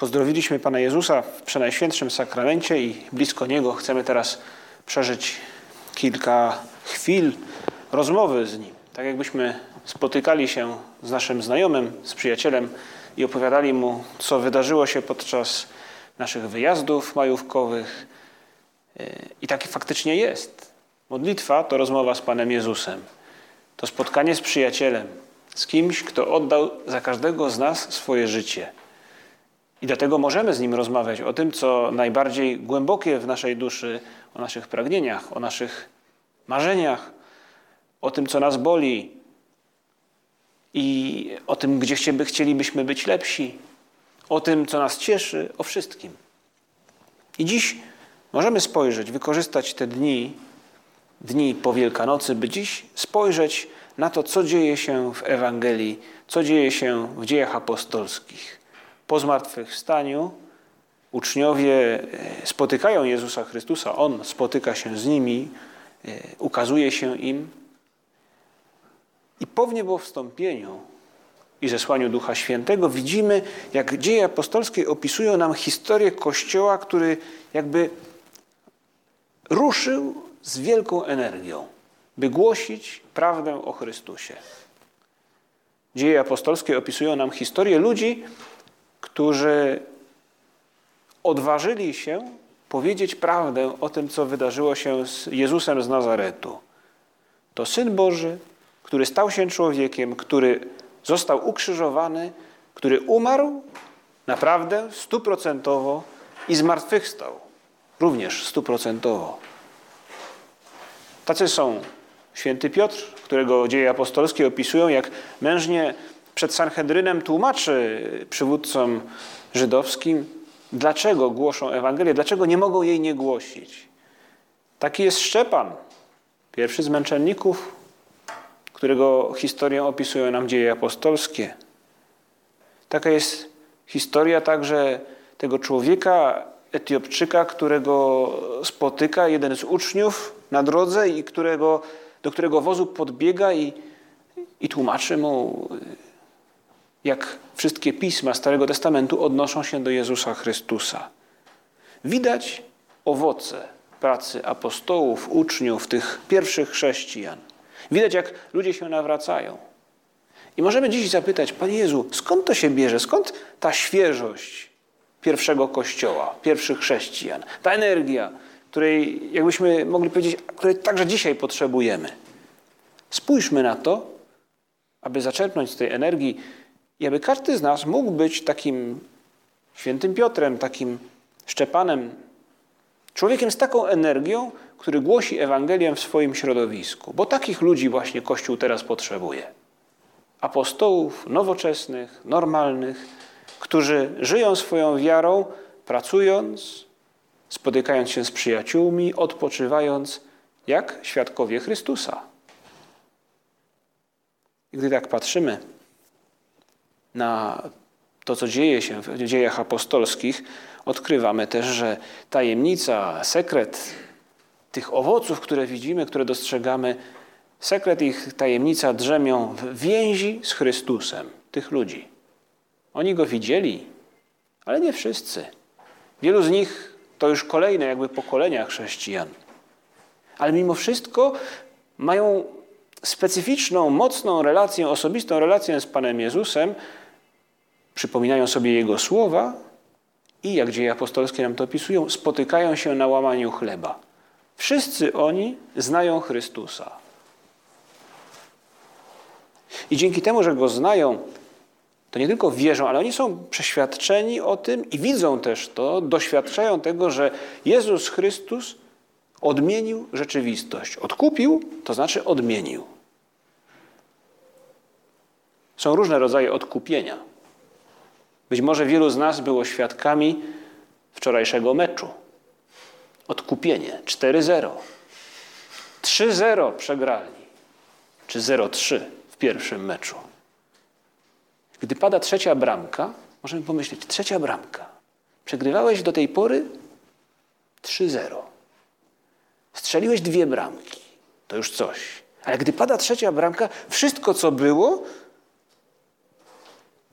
Pozdrowiliśmy Pana Jezusa w Przenajświętszym Sakramencie i blisko Niego chcemy teraz przeżyć kilka chwil rozmowy z Nim. Tak jakbyśmy spotykali się z naszym znajomym, z przyjacielem i opowiadali Mu, co wydarzyło się podczas naszych wyjazdów majówkowych. I tak faktycznie jest. Modlitwa to rozmowa z Panem Jezusem. To spotkanie z przyjacielem, z kimś, kto oddał za każdego z nas swoje życie. I dlatego możemy z nim rozmawiać o tym, co najbardziej głębokie w naszej duszy, o naszych pragnieniach, o naszych marzeniach, o tym, co nas boli i o tym, gdzie by chcielibyśmy być lepsi, o tym, co nas cieszy, o wszystkim. I dziś możemy spojrzeć, wykorzystać te dni, dni po Wielkanocy, by dziś spojrzeć na to, co dzieje się w Ewangelii, co dzieje się w dziejach apostolskich. Po zmartwychwstaniu uczniowie e, spotykają Jezusa Chrystusa, On spotyka się z nimi, e, ukazuje się im. I po wniebowstąpieniu i zesłaniu Ducha Świętego widzimy, jak dzieje apostolskie opisują nam historię Kościoła, który jakby ruszył z wielką energią, by głosić prawdę o Chrystusie. Dzieje apostolskie opisują nam historię ludzi, którzy odważyli się powiedzieć prawdę o tym, co wydarzyło się z Jezusem z Nazaretu. To Syn Boży, który stał się człowiekiem, który został ukrzyżowany, który umarł naprawdę stuprocentowo i zmartwychwstał również stuprocentowo. Tacy są święty Piotr, którego dzieje apostolskie opisują, jak mężnie przed Sanhedrynem tłumaczy przywódcom żydowskim, dlaczego głoszą Ewangelię, dlaczego nie mogą jej nie głosić. Taki jest Szczepan, pierwszy z męczenników, którego historię opisują nam dzieje apostolskie. Taka jest historia także tego człowieka, Etiopczyka, którego spotyka jeden z uczniów na drodze i którego, do którego wozu podbiega i, i tłumaczy mu, jak wszystkie pisma Starego Testamentu odnoszą się do Jezusa Chrystusa. Widać owoce pracy apostołów, uczniów, tych pierwszych chrześcijan. Widać, jak ludzie się nawracają. I możemy dziś zapytać, Panie Jezu, skąd to się bierze? Skąd ta świeżość pierwszego kościoła, pierwszych chrześcijan? Ta energia, której, jakbyśmy mogli powiedzieć, której także dzisiaj potrzebujemy. Spójrzmy na to, aby zaczerpnąć z tej energii i aby każdy z nas mógł być takim świętym Piotrem, takim Szczepanem, człowiekiem z taką energią, który głosi Ewangelię w swoim środowisku. Bo takich ludzi właśnie Kościół teraz potrzebuje. Apostołów nowoczesnych, normalnych, którzy żyją swoją wiarą, pracując, spotykając się z przyjaciółmi, odpoczywając, jak świadkowie Chrystusa. I gdy tak patrzymy na to, co dzieje się w dziejach apostolskich, odkrywamy też, że tajemnica, sekret tych owoców, które widzimy, które dostrzegamy, sekret ich, tajemnica drzemią w więzi z Chrystusem, tych ludzi. Oni go widzieli, ale nie wszyscy. Wielu z nich to już kolejne jakby pokolenia chrześcijan. Ale mimo wszystko mają specyficzną, mocną relację, osobistą relację z Panem Jezusem, przypominają sobie Jego słowa i, jak dzieje apostolskie nam to opisują, spotykają się na łamaniu chleba. Wszyscy oni znają Chrystusa. I dzięki temu, że Go znają, to nie tylko wierzą, ale oni są przeświadczeni o tym i widzą też to, doświadczają tego, że Jezus Chrystus odmienił rzeczywistość. Odkupił, to znaczy odmienił. Są różne rodzaje odkupienia. Być może wielu z nas było świadkami wczorajszego meczu. Odkupienie 4-0. 3-0 przegrali, czy 0-3 w pierwszym meczu. Gdy pada trzecia bramka, możemy pomyśleć, trzecia bramka. Przegrywałeś do tej pory 3-0. Strzeliłeś dwie bramki. To już coś. Ale gdy pada trzecia bramka, wszystko co było,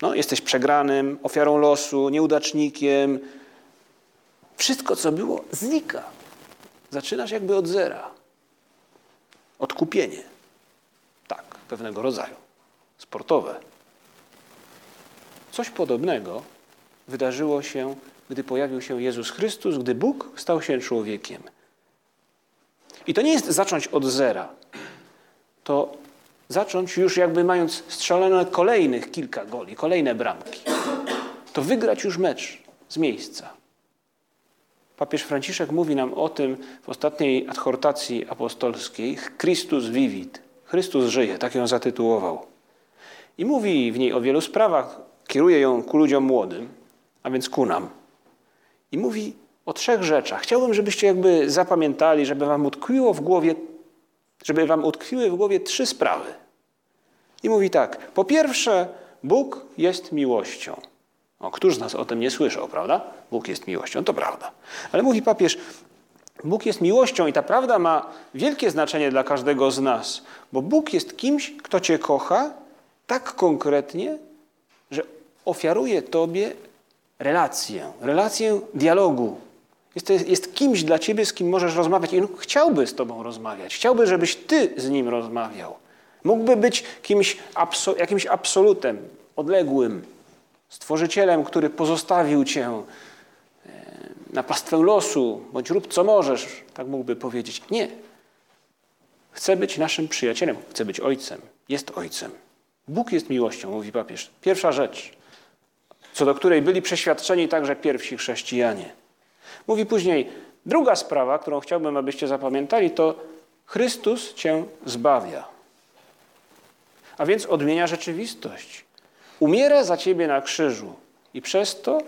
no, jesteś przegranym, ofiarą losu, nieudacznikiem. Wszystko co było, znika. Zaczynasz jakby od zera. Odkupienie. Tak, pewnego rodzaju. Sportowe. Coś podobnego wydarzyło się, gdy pojawił się Jezus Chrystus, gdy Bóg stał się człowiekiem. I to nie jest zacząć od zera. To zacząć już jakby mając strzelone kolejnych kilka goli, kolejne bramki. To wygrać już mecz z miejsca. Papież Franciszek mówi nam o tym w ostatniej adhortacji apostolskiej Christus vivit. Chrystus żyje, tak ją zatytułował. I mówi w niej o wielu sprawach, kieruje ją ku ludziom młodym, a więc ku nam. I mówi o trzech rzeczach. Chciałbym, żebyście jakby zapamiętali, żeby wam utkwiło w głowie, żeby wam utkwiły w głowie trzy sprawy. I mówi tak. Po pierwsze, Bóg jest miłością. O, któż z nas o tym nie słyszał, prawda? Bóg jest miłością, to prawda. Ale mówi papież, Bóg jest miłością i ta prawda ma wielkie znaczenie dla każdego z nas, bo Bóg jest kimś, kto cię kocha tak konkretnie, że ofiaruje tobie relację, relację dialogu. Jest, jest kimś dla ciebie, z kim możesz rozmawiać i on chciałby z tobą rozmawiać. Chciałby, żebyś ty z nim rozmawiał. Mógłby być kimś, jakimś absolutem, odległym, stworzycielem, który pozostawił cię e, na pastwę losu, bądź rób co możesz, tak mógłby powiedzieć. Nie. Chce być naszym przyjacielem, chce być ojcem, jest ojcem. Bóg jest miłością, mówi papież. Pierwsza rzecz, co do której byli przeświadczeni także pierwsi chrześcijanie. Mówi później, druga sprawa, którą chciałbym, abyście zapamiętali, to Chrystus cię zbawia. A więc odmienia rzeczywistość. Umiera za ciebie na krzyżu i przez to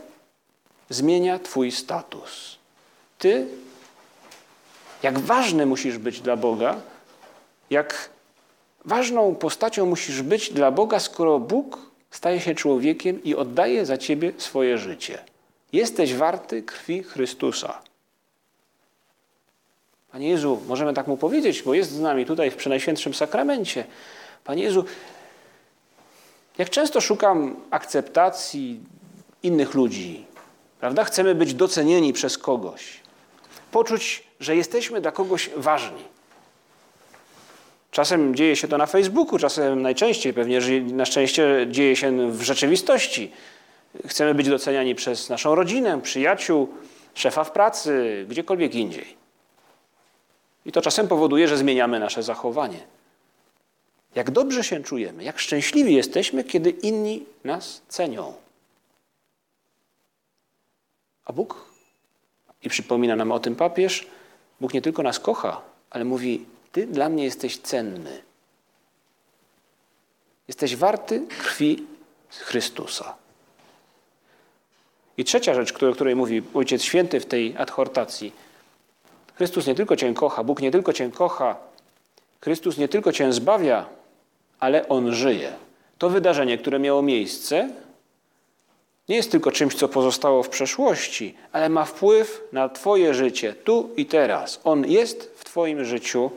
zmienia twój status. Ty, jak ważny musisz być dla Boga, jak ważną postacią musisz być dla Boga, skoro Bóg staje się człowiekiem i oddaje za ciebie swoje życie. Jesteś warty krwi Chrystusa. Panie Jezu, możemy tak mu powiedzieć, bo jest z nami tutaj w Przenajświętszym Sakramencie. Panie Jezu, jak często szukam akceptacji innych ludzi, prawda? Chcemy być docenieni przez kogoś, poczuć, że jesteśmy dla kogoś ważni. Czasem dzieje się to na Facebooku, czasem najczęściej pewnie, na szczęście dzieje się w rzeczywistości. Chcemy być doceniani przez naszą rodzinę, przyjaciół, szefa w pracy, gdziekolwiek indziej. I to czasem powoduje, że zmieniamy nasze zachowanie. Jak dobrze się czujemy, jak szczęśliwi jesteśmy, kiedy inni nas cenią. A Bóg, i przypomina nam o tym papież, Bóg nie tylko nas kocha, ale mówi: Ty dla mnie jesteś cenny. Jesteś warty krwi Chrystusa. I trzecia rzecz, o której mówi Ojciec Święty w tej adhortacji. Chrystus nie tylko Cię kocha, Bóg nie tylko Cię kocha, Chrystus nie tylko Cię zbawia, ale On żyje. To wydarzenie, które miało miejsce, nie jest tylko czymś, co pozostało w przeszłości, ale ma wpływ na Twoje życie tu i teraz. On jest w Twoim życiu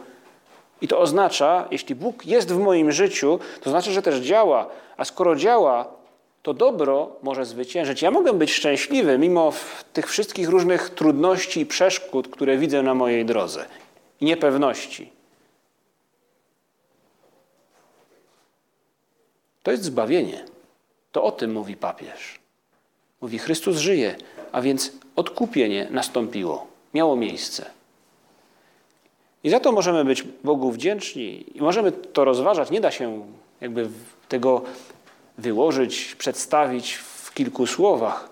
i to oznacza, jeśli Bóg jest w moim życiu, to znaczy, że też działa. A skoro działa, to dobro może zwyciężyć. Ja mogę być szczęśliwy mimo tych wszystkich różnych trudności i przeszkód, które widzę na mojej drodze i niepewności. To jest zbawienie. To o tym mówi papież. Mówi, Chrystus żyje, a więc odkupienie nastąpiło, miało miejsce. I za to możemy być Bogu wdzięczni i możemy to rozważać. Nie da się jakby tego wyłożyć, przedstawić w kilku słowach.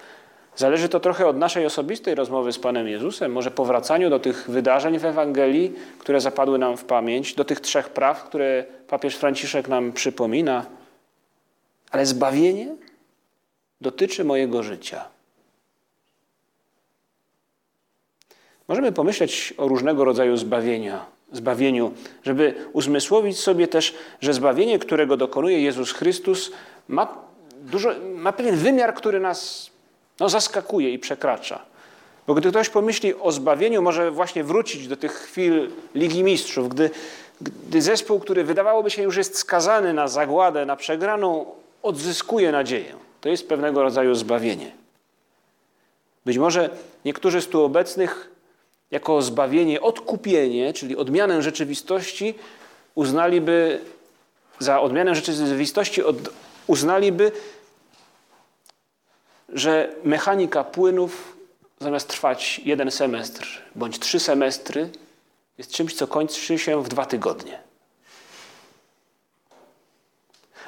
Zależy to trochę od naszej osobistej rozmowy z Panem Jezusem, może powracaniu do tych wydarzeń w Ewangelii, które zapadły nam w pamięć, do tych trzech praw, które papież Franciszek nam przypomina. Ale zbawienie dotyczy mojego życia. Możemy pomyśleć o różnego rodzaju zbawienia, zbawieniu, żeby uzmysłowić sobie też, że zbawienie, którego dokonuje Jezus Chrystus, ma, dużo, ma pewien wymiar, który nas no, zaskakuje i przekracza. Bo gdy ktoś pomyśli o zbawieniu, może właśnie wrócić do tych chwil Ligi Mistrzów, gdy, gdy zespół, który wydawałoby się już jest skazany na zagładę, na przegraną, odzyskuje nadzieję. To jest pewnego rodzaju zbawienie. Być może niektórzy z tu obecnych jako zbawienie, odkupienie, czyli odmianę rzeczywistości, uznaliby za odmianę rzeczywistości, od, uznaliby, że mechanika płynów zamiast trwać jeden semestr bądź trzy semestry, jest czymś, co kończy się w dwa tygodnie.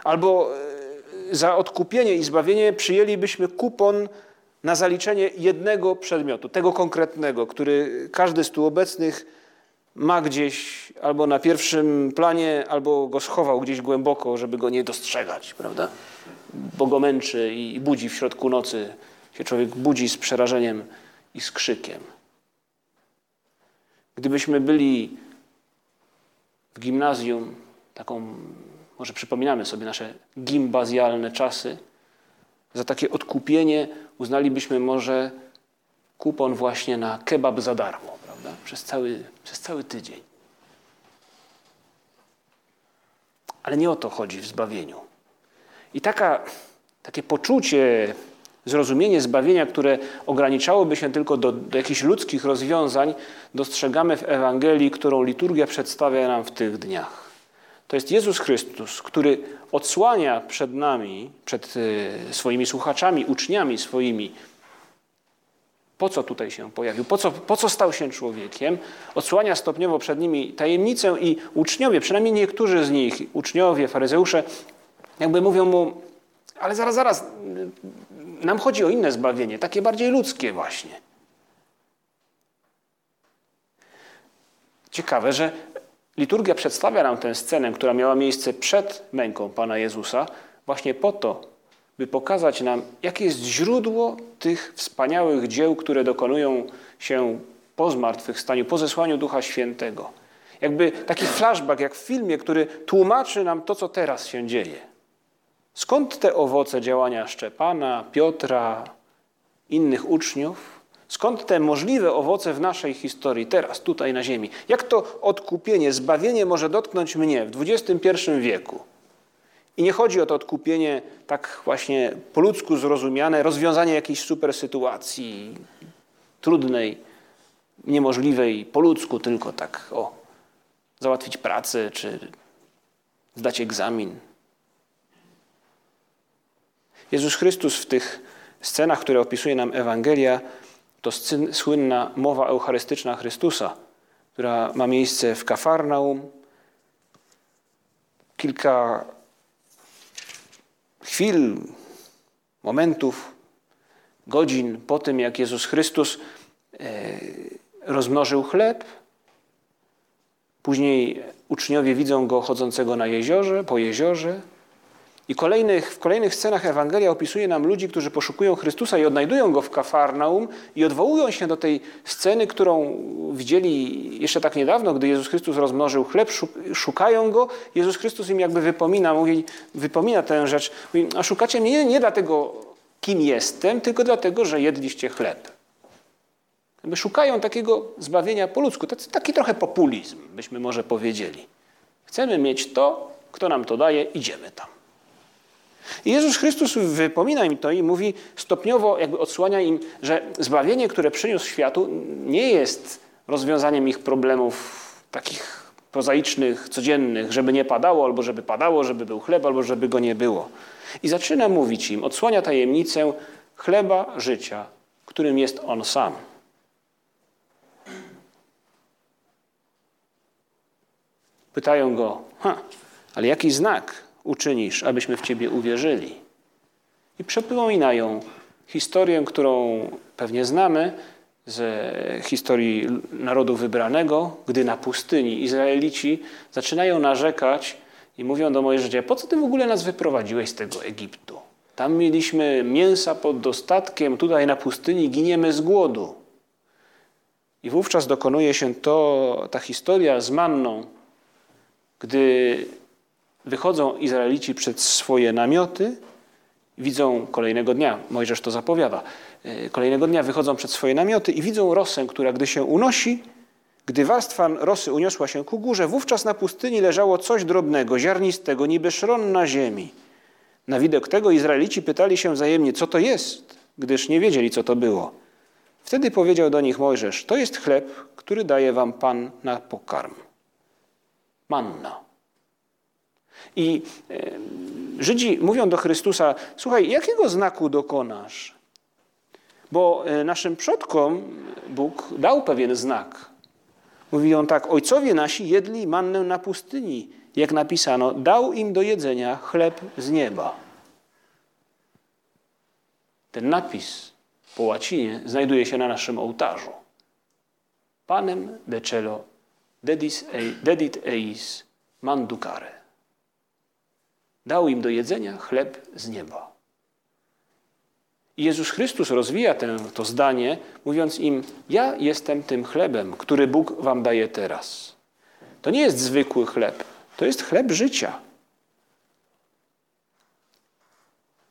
Albo e, za odkupienie i zbawienie przyjęlibyśmy kupon na zaliczenie jednego przedmiotu, tego konkretnego, który każdy z tu obecnych ma gdzieś albo na pierwszym planie, albo go schował gdzieś głęboko, żeby go nie dostrzegać, prawda? Bo go męczy i budzi w środku nocy. Się człowiek budzi z przerażeniem i z krzykiem. Gdybyśmy byli w gimnazjum, taką, może przypominamy sobie nasze gimbazjalne czasy, za takie odkupienie uznalibyśmy może kupon właśnie na kebab za darmo, prawda? Przez cały, przez cały tydzień. Ale nie o to chodzi w zbawieniu. I taka, takie poczucie, zrozumienie zbawienia, które ograniczałoby się tylko do, do jakichś ludzkich rozwiązań, dostrzegamy w Ewangelii, którą liturgia przedstawia nam w tych dniach. To jest Jezus Chrystus, który odsłania przed nami, przed e, swoimi słuchaczami, uczniami swoimi, po co tutaj się pojawił, po co, po co stał się człowiekiem, odsłania stopniowo przed nimi tajemnicę i uczniowie, przynajmniej niektórzy z nich, uczniowie, faryzeusze, jakby mówią mu, ale zaraz, zaraz, nam chodzi o inne zbawienie, takie bardziej ludzkie właśnie. Ciekawe, że liturgia przedstawia nam tę scenę, która miała miejsce przed męką Pana Jezusa, właśnie po to, by pokazać nam, jakie jest źródło tych wspaniałych dzieł, które dokonują się po zmartwychwstaniu, po zesłaniu Ducha Świętego. Jakby taki flashback, jak w filmie, który tłumaczy nam to, co teraz się dzieje. Skąd te owoce działania Szczepana, Piotra, innych uczniów? Skąd te możliwe owoce w naszej historii, teraz, tutaj na Ziemi? Jak to odkupienie, zbawienie może dotknąć mnie w XXI wieku? I nie chodzi o to odkupienie tak właśnie po ludzku zrozumiane, rozwiązanie jakiejś super sytuacji trudnej, niemożliwej po ludzku, tylko tak o, załatwić pracę czy zdać egzamin. Jezus Chrystus w tych scenach, które opisuje nam Ewangelia, to słynna mowa eucharystyczna Chrystusa, która ma miejsce w Kafarnaum. Kilka chwil, momentów, godzin po tym, jak Jezus Chrystus e, rozmnożył chleb. Później uczniowie widzą go chodzącego na jeziorze, po jeziorze. I kolejnych, w kolejnych scenach Ewangelia opisuje nam ludzi, którzy poszukują Chrystusa i odnajdują go w Kafarnaum i odwołują się do tej sceny, którą widzieli jeszcze tak niedawno, gdy Jezus Chrystus rozmnożył chleb, szukają go. Jezus Chrystus im jakby wypomina, mówi, wypomina tę rzecz. Mówi, a szukacie mnie nie, dlatego, kim jestem, tylko dlatego, że jedliście chleb. Jakby szukają takiego zbawienia po ludzku. Taki trochę populizm, byśmy może powiedzieli. Chcemy mieć to, kto nam to daje, idziemy tam. I Jezus Chrystus wypomina im to i mówi stopniowo, jakby odsłania im, że zbawienie, które przyniósł światu, nie jest rozwiązaniem ich problemów takich prozaicznych, codziennych, żeby nie padało, albo żeby padało, żeby był chleb, albo żeby go nie było. I zaczyna mówić im, odsłania tajemnicę chleba życia, którym jest On sam. Pytają go, ha, ale jaki znak uczynisz, abyśmy w Ciebie uwierzyli. I przypominają historię, którą pewnie znamy z historii narodu wybranego, gdy na pustyni Izraelici zaczynają narzekać, i mówią do Mojżesza, po co ty w ogóle nas wyprowadziłeś z tego Egiptu? Tam mieliśmy mięsa pod dostatkiem, tutaj na pustyni giniemy z głodu. I wówczas dokonuje się to, ta historia z manną, gdy wychodzą Izraelici przed swoje namioty, widzą kolejnego dnia, Mojżesz to zapowiada, e, kolejnego dnia wychodzą przed swoje namioty i widzą rosę, która gdy się unosi, gdy warstwa rosy uniosła się ku górze, wówczas na pustyni leżało coś drobnego, ziarnistego, niby szron na ziemi. Na widok tego Izraelici pytali się wzajemnie, co to jest, gdyż nie wiedzieli, co to było. Wtedy powiedział do nich Mojżesz, to jest chleb, który daje wam Pan na pokarm. Manna. I e, Żydzi mówią do Chrystusa, słuchaj, jakiego znaku dokonasz? Bo e, naszym przodkom Bóg dał pewien znak. Mówi on tak, ojcowie nasi jedli mannę na pustyni, jak napisano, dał im do jedzenia chleb z nieba. Ten napis po łacinie znajduje się na naszym ołtarzu. Panem de celo dedit eis manducare. Dał im do jedzenia chleb z nieba. I Jezus Chrystus rozwija to zdanie, mówiąc im: Ja jestem tym chlebem, który Bóg wam daje teraz. To nie jest zwykły chleb, to jest chleb życia.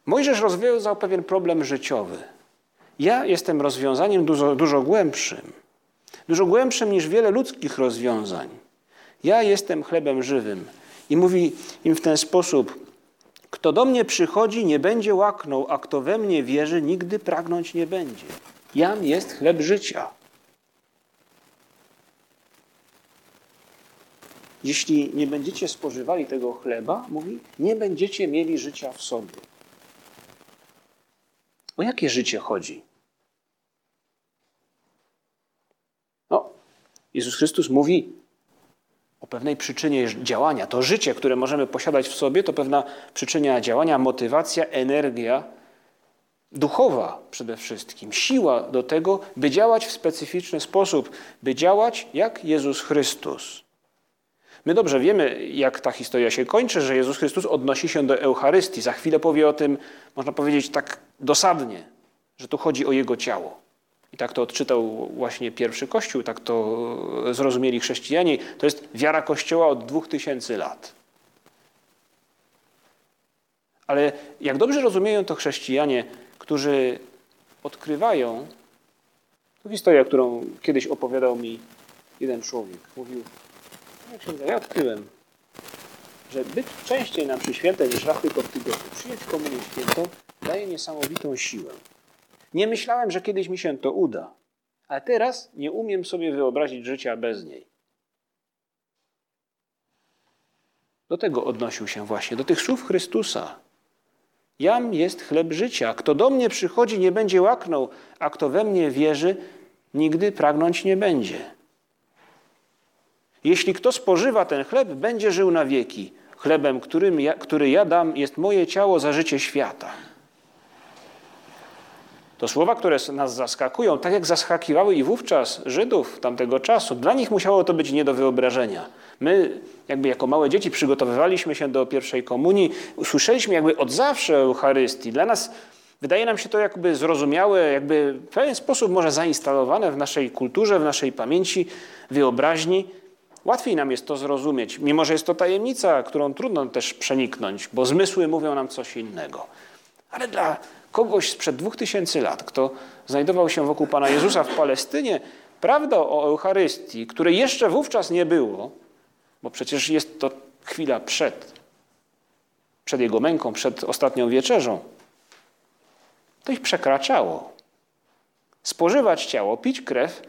Mojżesz rozwiązał pewien problem życiowy. Ja jestem rozwiązaniem dużo, dużo głębszym, dużo głębszym niż wiele ludzkich rozwiązań. Ja jestem chlebem żywym. I mówi im w ten sposób: Kto do mnie przychodzi, nie będzie łaknął, a kto we mnie wierzy, nigdy pragnąć nie będzie. Jam jest chleb życia. Jeśli nie będziecie spożywali tego chleba, mówi, nie będziecie mieli życia w sobie. O jakie życie chodzi? No, Jezus Chrystus mówi o pewnej przyczynie działania. To życie, które możemy posiadać w sobie, to pewna przyczyna działania, motywacja, energia duchowa przede wszystkim, siła do tego, by działać w specyficzny sposób, by działać jak Jezus Chrystus. My dobrze wiemy, jak ta historia się kończy, że Jezus Chrystus odnosi się do Eucharystii. Za chwilę powie o tym, można powiedzieć tak dosadnie, że tu chodzi o Jego ciało. I tak to odczytał właśnie pierwszy Kościół, tak to zrozumieli chrześcijanie. To jest wiara Kościoła od dwóch tysięcy lat. Ale jak dobrze rozumieją to chrześcijanie, którzy odkrywają, to historia, którą kiedyś opowiadał mi jeden człowiek. Mówił, księdza, ja odkryłem, że być częściej nam przy świętej niż raz tylko w tygodniu, przyjąć komunię świętą, daje niesamowitą siłę. Nie myślałem, że kiedyś mi się to uda, ale teraz nie umiem sobie wyobrazić życia bez niej. Do tego odnosił się właśnie, do tych słów Chrystusa. Jam jest chleb życia. Kto do mnie przychodzi, nie będzie łaknął, a kto we mnie wierzy, nigdy pragnąć nie będzie. Jeśli kto spożywa ten chleb, będzie żył na wieki. Chlebem, którym ja, który ja dam, jest moje ciało za życie świata. To słowa, które nas zaskakują, tak jak zaskakiwały i wówczas Żydów tamtego czasu. Dla nich musiało to być nie do wyobrażenia. My, jakby jako małe dzieci, przygotowywaliśmy się do pierwszej komunii, usłyszeliśmy jakby od zawsze Eucharystii. Dla nas wydaje nam się to jakby zrozumiałe, jakby w pewien sposób może zainstalowane w naszej kulturze, w naszej pamięci, wyobraźni. Łatwiej nam jest to zrozumieć, mimo że jest to tajemnica, którą trudno też przeniknąć, bo zmysły mówią nam coś innego. Ale dla kogoś sprzed dwóch tysięcy lat, kto znajdował się wokół Pana Jezusa w Palestynie, prawda o Eucharystii, której jeszcze wówczas nie było, bo przecież jest to chwila przed, przed Jego męką, przed ostatnią wieczerzą, to ich przekraczało. Spożywać ciało, pić krew,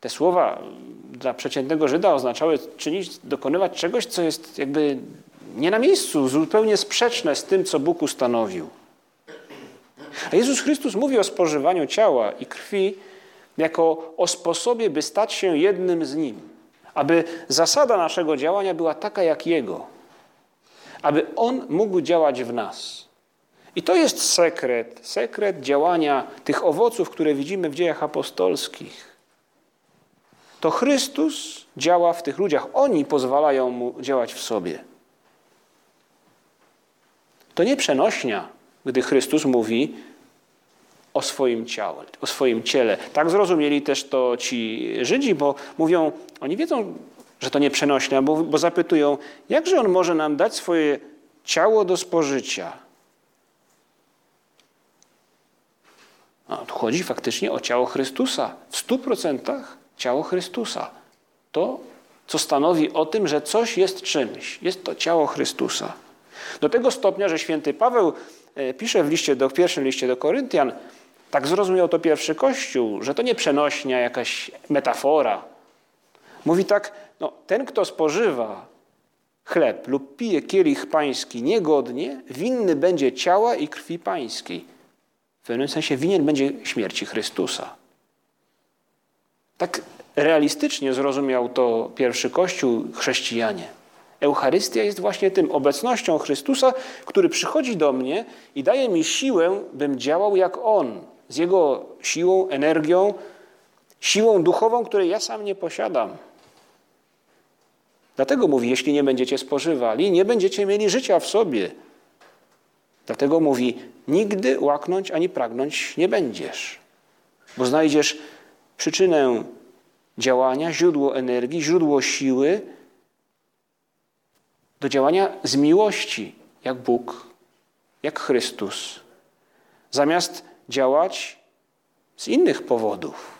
te słowa dla przeciętnego Żyda oznaczały czynić, dokonywać czegoś, co jest jakby nie na miejscu, zupełnie sprzeczne z tym, co Bóg ustanowił. A Jezus Chrystus mówi o spożywaniu ciała i krwi jako o sposobie, by stać się jednym z Nim. Aby zasada naszego działania była taka jak Jego. Aby On mógł działać w nas. I to jest sekret, sekret działania tych owoców, które widzimy w dziejach apostolskich. To Chrystus działa w tych ludziach. Oni pozwalają Mu działać w sobie. To nie przenośnia, gdy Chrystus mówi o swoim ciele, o swoim ciele. Tak zrozumieli też to ci Żydzi, bo mówią, oni wiedzą, że to nie przenośnia, bo, bo zapytują, jakże on może nam dać swoje ciało do spożycia? No, tu chodzi faktycznie o ciało Chrystusa. W stu procentach ciało Chrystusa. To, co stanowi o tym, że coś jest czymś. Jest to ciało Chrystusa. Do tego stopnia, że święty Paweł e, pisze w, liście do, w pierwszym liście do Koryntian, tak zrozumiał to pierwszy Kościół, że to nie przenośnia, jakaś metafora. Mówi tak, no, ten, kto spożywa chleb lub pije kielich pański niegodnie, winny będzie ciała i krwi pańskiej. W pewnym sensie winien będzie śmierci Chrystusa. Tak realistycznie zrozumiał to pierwszy Kościół, chrześcijanie. Eucharystia jest właśnie tym obecnością Chrystusa, który przychodzi do mnie i daje mi siłę, bym działał jak On, z Jego siłą, energią, siłą duchową, której ja sam nie posiadam. Dlatego mówi, jeśli nie będziecie spożywali, nie będziecie mieli życia w sobie. Dlatego mówi, nigdy łaknąć ani pragnąć nie będziesz, bo znajdziesz przyczynę działania, źródło energii, źródło siły do działania z miłości, jak Bóg, jak Chrystus, zamiast działać z innych powodów.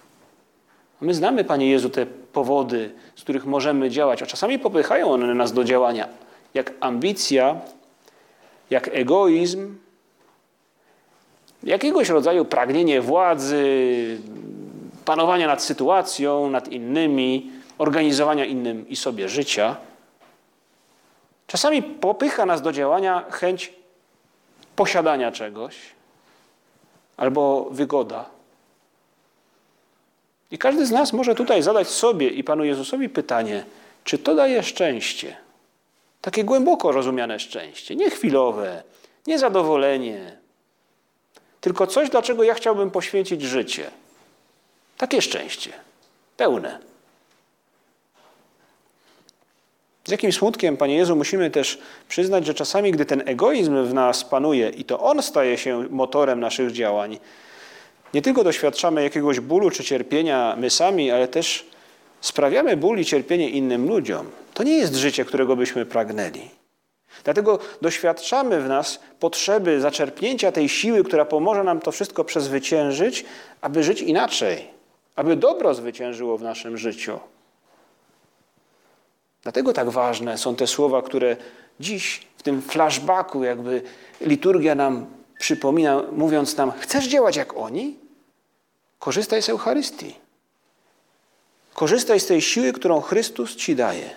My znamy, Panie Jezu, te powody, z których możemy działać, a czasami popychają one nas do działania, jak ambicja, jak egoizm, jakiegoś rodzaju pragnienie władzy, panowania nad sytuacją, nad innymi, organizowania innym i sobie życia. Czasami popycha nas do działania chęć posiadania czegoś albo wygoda. I każdy z nas może tutaj zadać sobie i Panu Jezusowi pytanie, czy to daje szczęście? Takie głęboko rozumiane szczęście, nie chwilowe, nie zadowolenie, tylko coś, dlaczego ja chciałbym poświęcić życie. Takie szczęście, pełne. Z jakim smutkiem, Panie Jezu, musimy też przyznać, że czasami, gdy ten egoizm w nas panuje i to on staje się motorem naszych działań, nie tylko doświadczamy jakiegoś bólu czy cierpienia my sami, ale też sprawiamy ból i cierpienie innym ludziom. To nie jest życie, którego byśmy pragnęli. Dlatego doświadczamy w nas potrzeby zaczerpnięcia tej siły, która pomoże nam to wszystko przezwyciężyć, aby żyć inaczej, aby dobro zwyciężyło w naszym życiu. Dlatego tak ważne są te słowa, które dziś w tym flashbacku, jakby liturgia nam przypomina, mówiąc nam: Chcesz działać jak oni? Korzystaj z Eucharystii. Korzystaj z tej siły, którą Chrystus ci daje.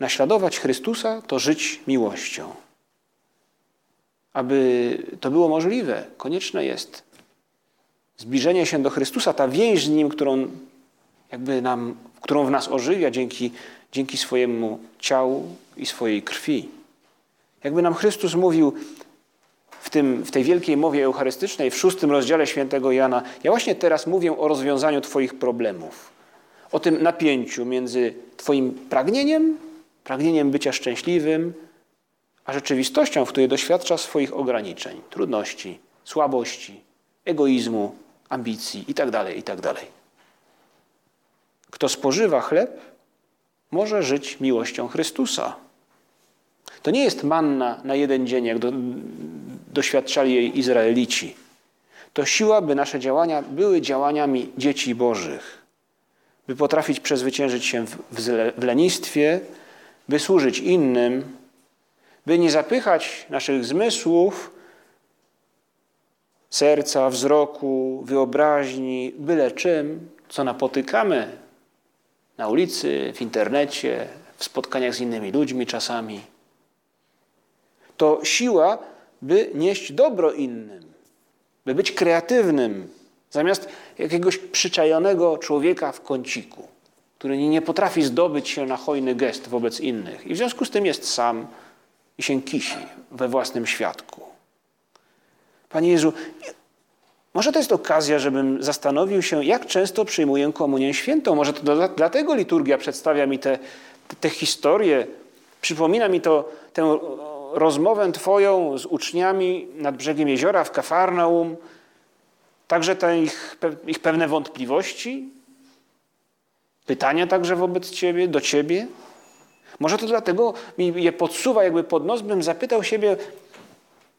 Naśladować Chrystusa to żyć miłością. Aby to było możliwe, konieczne jest zbliżenie się do Chrystusa, ta więź z Nim, którą, jakby nam, którą w nas ożywia dzięki, dzięki swojemu ciału i swojej krwi. Jakby nam Chrystus mówił w, tym, w tej wielkiej mowie eucharystycznej, w szóstym rozdziale świętego Jana, ja właśnie teraz mówię o rozwiązaniu Twoich problemów. O tym napięciu między Twoim pragnieniem, pragnieniem bycia szczęśliwym, a rzeczywistością, w której doświadcza swoich ograniczeń, trudności, słabości, egoizmu, ambicji itd., itd. Kto spożywa chleb, może żyć miłością Chrystusa. To nie jest manna na jeden dzień, jak do, doświadczali jej Izraelici. To siła, by nasze działania były działaniami dzieci Bożych, by potrafić przezwyciężyć się w, w lenistwie, by służyć innym, by nie zapychać naszych zmysłów, serca, wzroku, wyobraźni, byle czym, co napotykamy na ulicy, w internecie, w spotkaniach z innymi ludźmi czasami. To siła, by nieść dobro innym, by być kreatywnym, zamiast jakiegoś przyczajonego człowieka w kąciku, który nie potrafi zdobyć się na hojny gest wobec innych i w związku z tym jest sam i się kisi we własnym świadku. Panie Jezu, może to jest okazja, żebym zastanowił się, jak często przyjmuję komunię świętą. Może to dlatego liturgia przedstawia mi te, te, te historie Przypomina mi to tę rozmowę Twoją z uczniami nad brzegiem jeziora w Kafarnaum, także te ich, ich pewne wątpliwości, pytania także wobec Ciebie, do Ciebie. Może to dlatego mi je podsuwa jakby pod nos, bym zapytał siebie,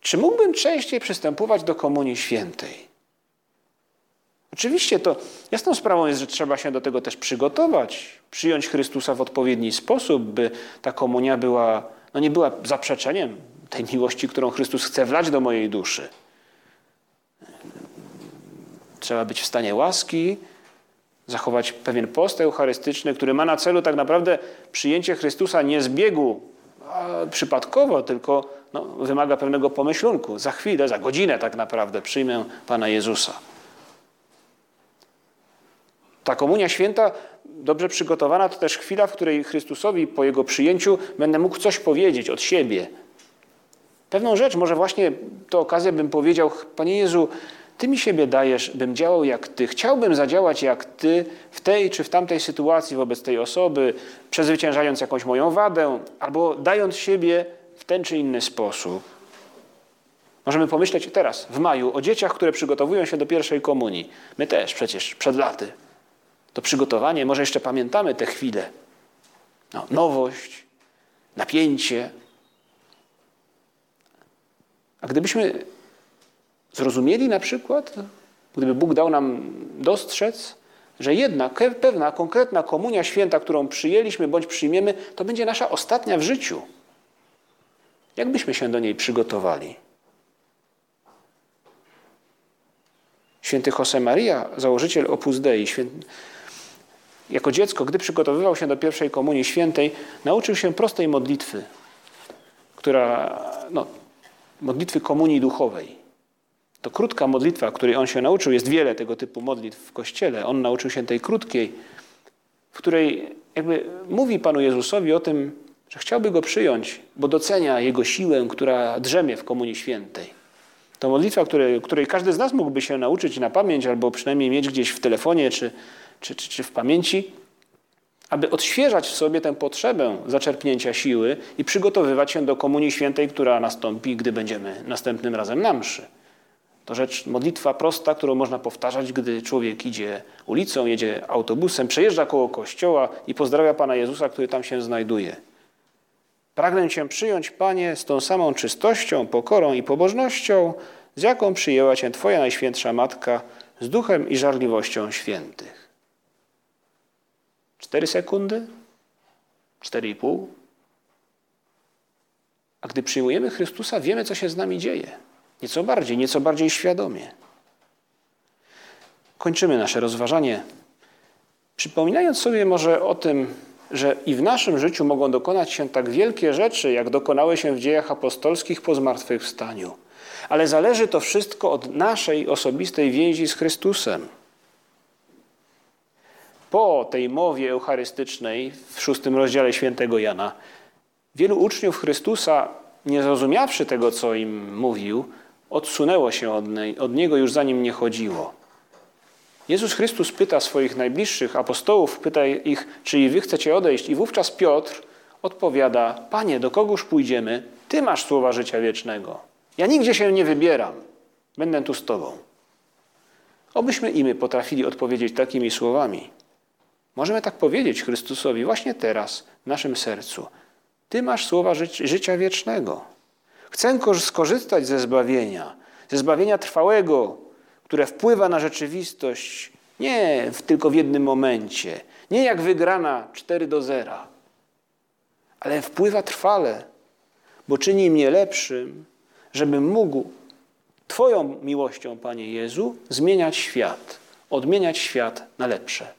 czy mógłbym częściej przystępować do Komunii Świętej? Oczywiście to jasną sprawą jest, że trzeba się do tego też przygotować, przyjąć Chrystusa w odpowiedni sposób, by ta komunia była, no nie była zaprzeczeniem tej miłości, którą Chrystus chce wlać do mojej duszy. Trzeba być w stanie łaski, zachować pewien post eucharystyczny, który ma na celu tak naprawdę przyjęcie Chrystusa nie z biegu przypadkowo, tylko no, wymaga pewnego pomyślunku. Za chwilę, za godzinę tak naprawdę przyjmę Pana Jezusa. Ta komunia święta, dobrze przygotowana, to też chwila, w której Chrystusowi po Jego przyjęciu będę mógł coś powiedzieć od siebie. Pewną rzecz, może właśnie to okazja bym powiedział, Panie Jezu, Ty mi siebie dajesz, bym działał jak Ty. Chciałbym zadziałać jak Ty w tej czy w tamtej sytuacji wobec tej osoby, przezwyciężając jakąś moją wadę, albo dając siebie w ten czy inny sposób. Możemy pomyśleć teraz, w maju, o dzieciach, które przygotowują się do pierwszej komunii. My też przecież przed laty. To przygotowanie, może jeszcze pamiętamy te chwile. No, nowość, napięcie. A gdybyśmy zrozumieli na przykład, gdyby Bóg dał nam dostrzec, że jedna pewna, konkretna komunia święta, którą przyjęliśmy bądź przyjmiemy, to będzie nasza ostatnia w życiu. Jak byśmy się do niej przygotowali? Święty Josemaria, założyciel Opus Dei, święty, jako dziecko, gdy przygotowywał się do pierwszej komunii świętej, nauczył się prostej modlitwy, która, no, modlitwy komunii duchowej. To krótka modlitwa, której on się nauczył. Jest wiele tego typu modlitw w Kościele. On nauczył się tej krótkiej, w której jakby mówi Panu Jezusowi o tym, że chciałby Go przyjąć, bo docenia Jego siłę, która drzemie w Komunii Świętej. To modlitwa, której, której każdy z nas mógłby się nauczyć na pamięć, albo przynajmniej mieć gdzieś w telefonie czy, czy, czy, czy w pamięci, aby odświeżać w sobie tę potrzebę zaczerpnięcia siły i przygotowywać się do Komunii Świętej, która nastąpi, gdy będziemy następnym razem na mszy. To rzecz, modlitwa prosta, którą można powtarzać, gdy człowiek idzie ulicą, jedzie autobusem, przejeżdża koło kościoła i pozdrawia Pana Jezusa, który tam się znajduje. Pragnę Cię przyjąć, Panie, z tą samą czystością, pokorą i pobożnością, z jaką przyjęła Cię Twoja Najświętsza Matka, z duchem i żarliwością świętych. Cztery sekundy? Cztery i pół? A gdy przyjmujemy Chrystusa, wiemy, co się z nami dzieje. Nieco bardziej, nieco bardziej świadomie. Kończymy nasze rozważanie, przypominając sobie może o tym, że i w naszym życiu mogą dokonać się tak wielkie rzeczy, jak dokonały się w dziejach apostolskich po zmartwychwstaniu. Ale zależy to wszystko od naszej osobistej więzi z Chrystusem. Po tej mowie eucharystycznej w szóstym rozdziale świętego Jana, wielu uczniów Chrystusa, nie zrozumiawszy tego, co im mówił, odsunęło się od, od Niego już zanim nie chodziło. Jezus Chrystus pyta swoich najbliższych apostołów, pyta ich, czy i wy chcecie odejść. I wówczas Piotr odpowiada, Panie, do kogóż pójdziemy? Ty masz słowa życia wiecznego. Ja nigdzie się nie wybieram. Będę tu z Tobą. Obyśmy i my potrafili odpowiedzieć takimi słowami. Możemy tak powiedzieć Chrystusowi właśnie teraz, w naszym sercu. Ty masz słowa ży życia wiecznego. Chcę skorzystać ze zbawienia, ze zbawienia trwałego, które wpływa na rzeczywistość nie w, tylko w jednym momencie, nie jak wygrana 4 do 0, ale wpływa trwale, bo czyni mnie lepszym, żebym mógł Twoją miłością, Panie Jezu, zmieniać świat, odmieniać świat na lepsze.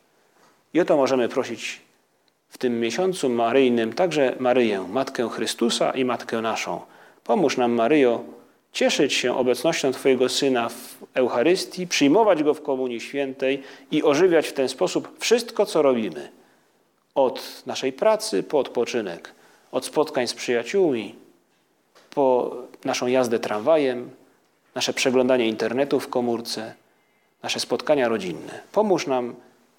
I o to możemy prosić w tym miesiącu maryjnym także Maryję, Matkę Chrystusa i Matkę naszą. Pomóż nam, Maryjo, cieszyć się obecnością Twojego Syna w Eucharystii, przyjmować Go w Komunii Świętej i ożywiać w ten sposób wszystko, co robimy. Od naszej pracy po odpoczynek, od spotkań z przyjaciółmi, po naszą jazdę tramwajem, nasze przeglądanie internetu w komórce, nasze spotkania rodzinne. Pomóż nam